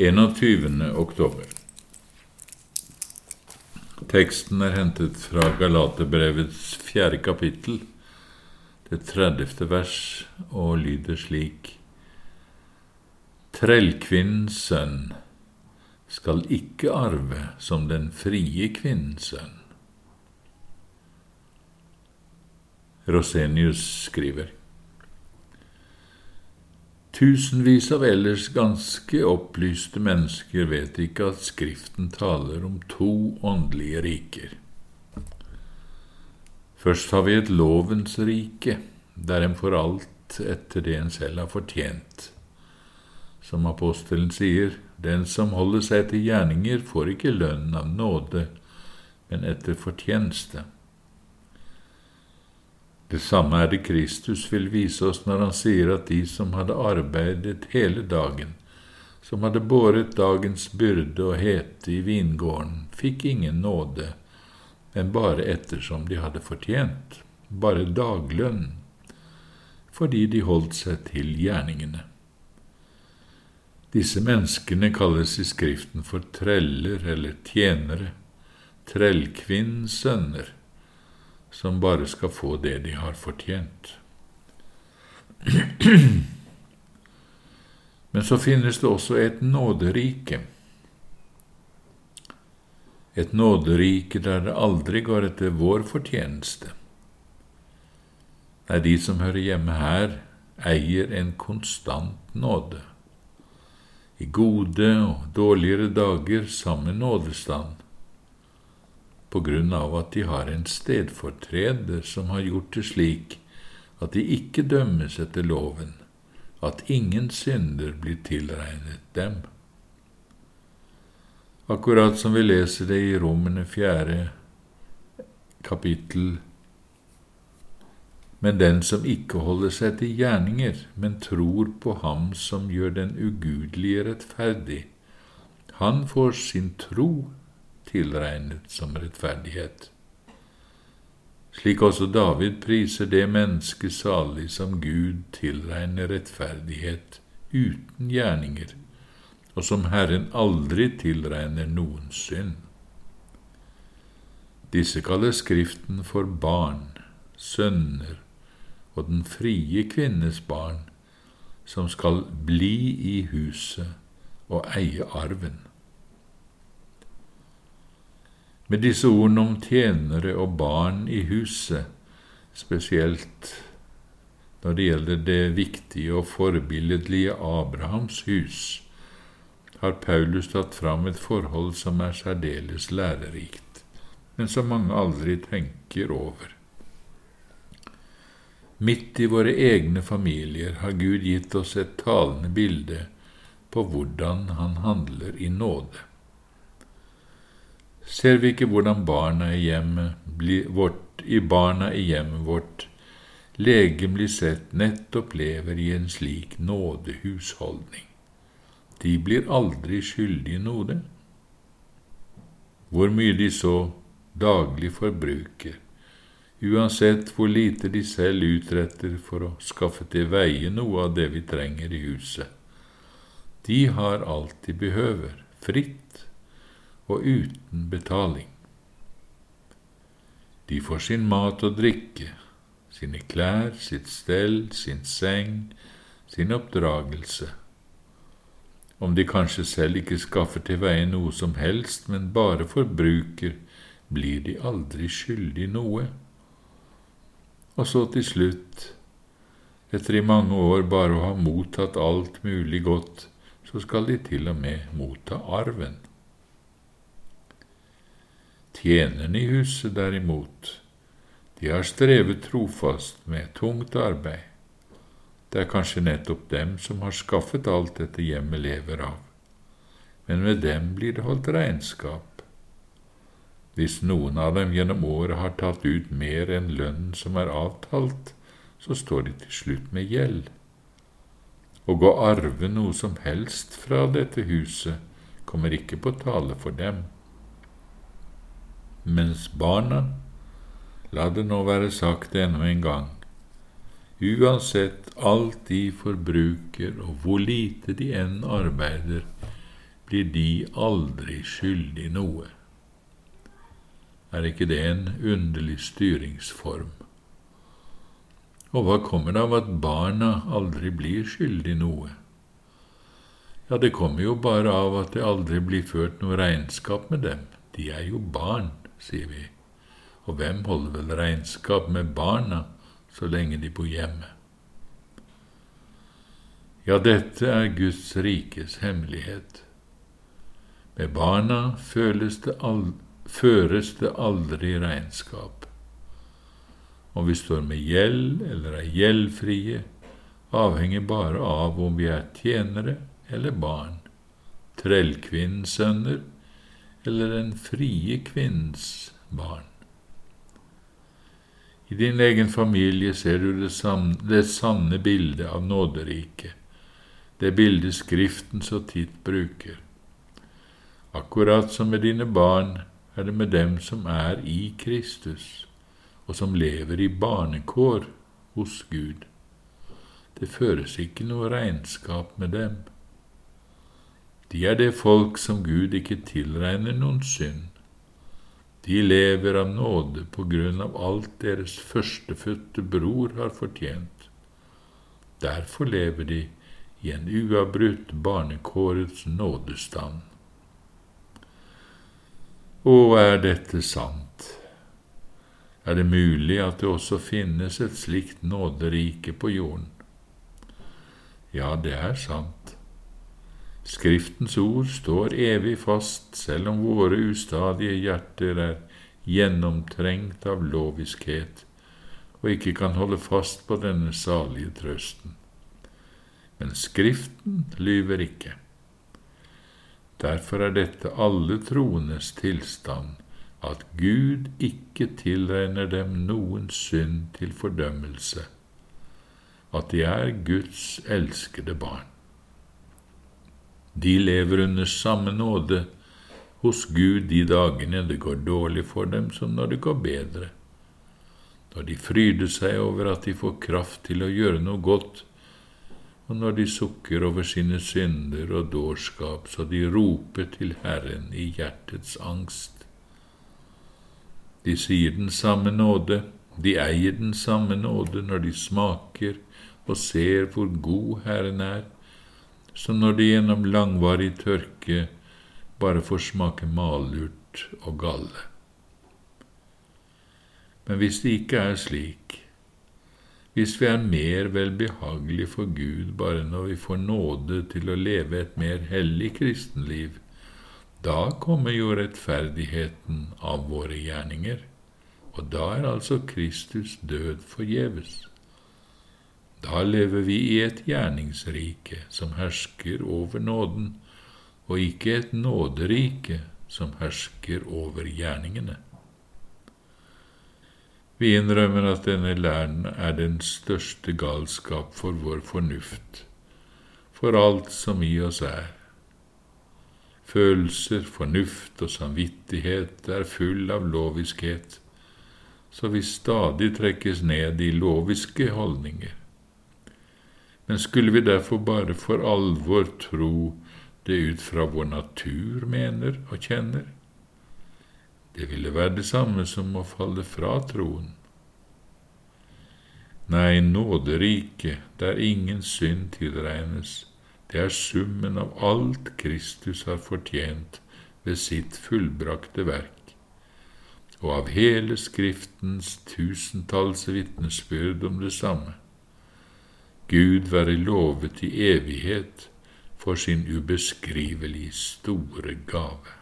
21. oktober. Teksten er hentet fra Galaterbrevets fjerde kapittel, det tredjefte vers, og lyder slik Trellkvinnens sønn skal ikke arve som den frie kvinnens sønn. Rosenius skriver Tusenvis av ellers ganske opplyste mennesker vet ikke at Skriften taler om to åndelige riker. Først har vi et lovens rike, der en får alt etter det en selv har fortjent. Som apostelen sier, den som holder seg til gjerninger, får ikke lønn av nåde, men etter fortjeneste. Det samme er det Kristus vil vise oss når han sier at de som hadde arbeidet hele dagen, som hadde båret dagens byrde og hete i vingården, fikk ingen nåde, men bare ettersom de hadde fortjent, bare daglønn, fordi de holdt seg til gjerningene. Disse menneskene kalles i Skriften for treller eller tjenere, trellkvinnens sønner som bare skal få det de har fortjent. Men så finnes det også et nåderike. Et nåderike der det aldri går etter vår fortjeneste. Nei, de som hører hjemme her, eier en konstant nåde. I gode og dårligere dager samme nådestand på grunn av at de har en stedfortreder som har gjort det slik at de ikke dømmes etter loven, at ingen synder blir tilregnet dem. Akkurat som vi leser det i Romene fjerde kapittel. Men den som ikke holder seg til gjerninger, men tror på Ham som gjør den ugudelige rettferdig, han får sin tro tilregnet som rettferdighet. Slik også David priser det mennesket salig som Gud tilregner rettferdighet uten gjerninger, og som Herren aldri tilregner noen synd. Disse kaller Skriften for barn, sønner og den frie kvinnes barn, som skal bli i huset og eie arven. Med disse ordene om tjenere og barn i huset, spesielt når det gjelder det viktige og forbilledlige Abrahams hus, har Paulus tatt fram et forhold som er særdeles lærerikt, men som mange aldri tenker over. Midt i våre egne familier har Gud gitt oss et talende bilde på hvordan Han handler i nåde ser vi ikke hvordan barna i hjemmet vårt, i barna i hjemmet vårt legemlig sett nettopp lever i en slik nådehusholdning. De blir aldri skyldige noe. Hvor mye de så daglig forbruker, uansett hvor lite de selv utretter for å skaffe til veie noe av det vi trenger i huset. De har alt de behøver, fritt og uten betaling. De får sin mat og drikke, sine klær, sitt stell, sin seng, sin oppdragelse. Om de kanskje selv ikke skaffer til veie noe som helst, men bare forbruker, blir de aldri skyldig noe. Og så til slutt, etter i mange år bare å ha mottatt alt mulig godt, så skal de til og med motta arven. Tjenerne i huset, derimot, de har strevet trofast med tungt arbeid. Det er kanskje nettopp dem som har skaffet alt dette hjemmet lever av, men med dem blir det holdt regnskap. Hvis noen av dem gjennom året har tatt ut mer enn lønnen som er avtalt, så står de til slutt med gjeld. Å gå arve noe som helst fra dette huset kommer ikke på tale for dem mens barna, la det nå være sagt ennå en gang, uansett alt de forbruker og hvor lite de enn arbeider, blir de aldri skyldig noe. Er ikke det en underlig styringsform? Og hva kommer det av at barna aldri blir skyldig noe? Ja, det kommer jo bare av at det aldri blir ført noe regnskap med dem. De er jo barn, sier vi. Og hvem holder vel regnskap med barna så lenge de bor hjemme? Ja, dette er Guds rikes hemmelighet. Med barna føles det aldri føres det aldri regnskap. Om vi står med gjeld eller er gjeldfrie, avhenger bare av om vi er tjenere eller barn, trellkvinnens sønner eller den frie kvinnens barn. I din egen familie ser du det, sanne, det sanne bildet av nåderiket, det bildet Skriften så titt bruker. Akkurat som med dine barn er det med dem som er i Kristus, og som lever i barnekår hos Gud. Det føres ikke noe regnskap med dem. De er det folk som Gud ikke tilregner noen synd. De lever av nåde på grunn av alt deres førstefødte bror har fortjent. Derfor lever de i en uavbrutt barnekårets nådestand. Og er dette sant? Er det mulig at det også finnes et slikt nåderike på jorden? Ja, det er sant. Skriftens ord står evig fast, selv om våre ustadige hjerter er gjennomtrengt av loviskhet og ikke kan holde fast på denne salige trøsten. Men Skriften lyver ikke. Derfor er dette alle troendes tilstand, at Gud ikke tilregner dem noen synd til fordømmelse, at de er Guds elskede barn. De lever under samme nåde hos Gud de dagene det går dårlig for dem, som når det går bedre. Når de fryder seg over at de får kraft til å gjøre noe godt, og når de sukker over sine synder og dårskap, så de roper til Herren i hjertets angst. De sier den samme nåde, de eier den samme nåde når de smaker og ser hvor god Herren er, som når de gjennom langvarig tørke bare får smake malurt og galle. Men hvis det ikke er slik, hvis vi er mer velbehagelig for Gud bare når vi får nåde til å leve et mer hellig kristenliv, da kommer jo rettferdigheten av våre gjerninger, og da er altså Kristus død forgjeves. Da lever vi i et gjerningsrike som hersker over nåden, og ikke et nåderike som hersker over gjerningene. Vi innrømmer at denne læren er den største galskap for vår fornuft, for alt som i oss er. Følelser, fornuft og samvittighet er full av loviskhet, så vi stadig trekkes ned i loviske holdninger. Men skulle vi derfor bare for alvor tro det ut fra vår natur mener og kjenner? Det ville være det samme som å falle fra troen. Nei, nåderiket, der ingen synd tilregnes, det er summen av alt Kristus har fortjent ved sitt fullbrakte verk, og av hele Skriftens tusentalls vitnesbyrd om det samme. Gud være lovet i evighet for sin ubeskrivelig store gave.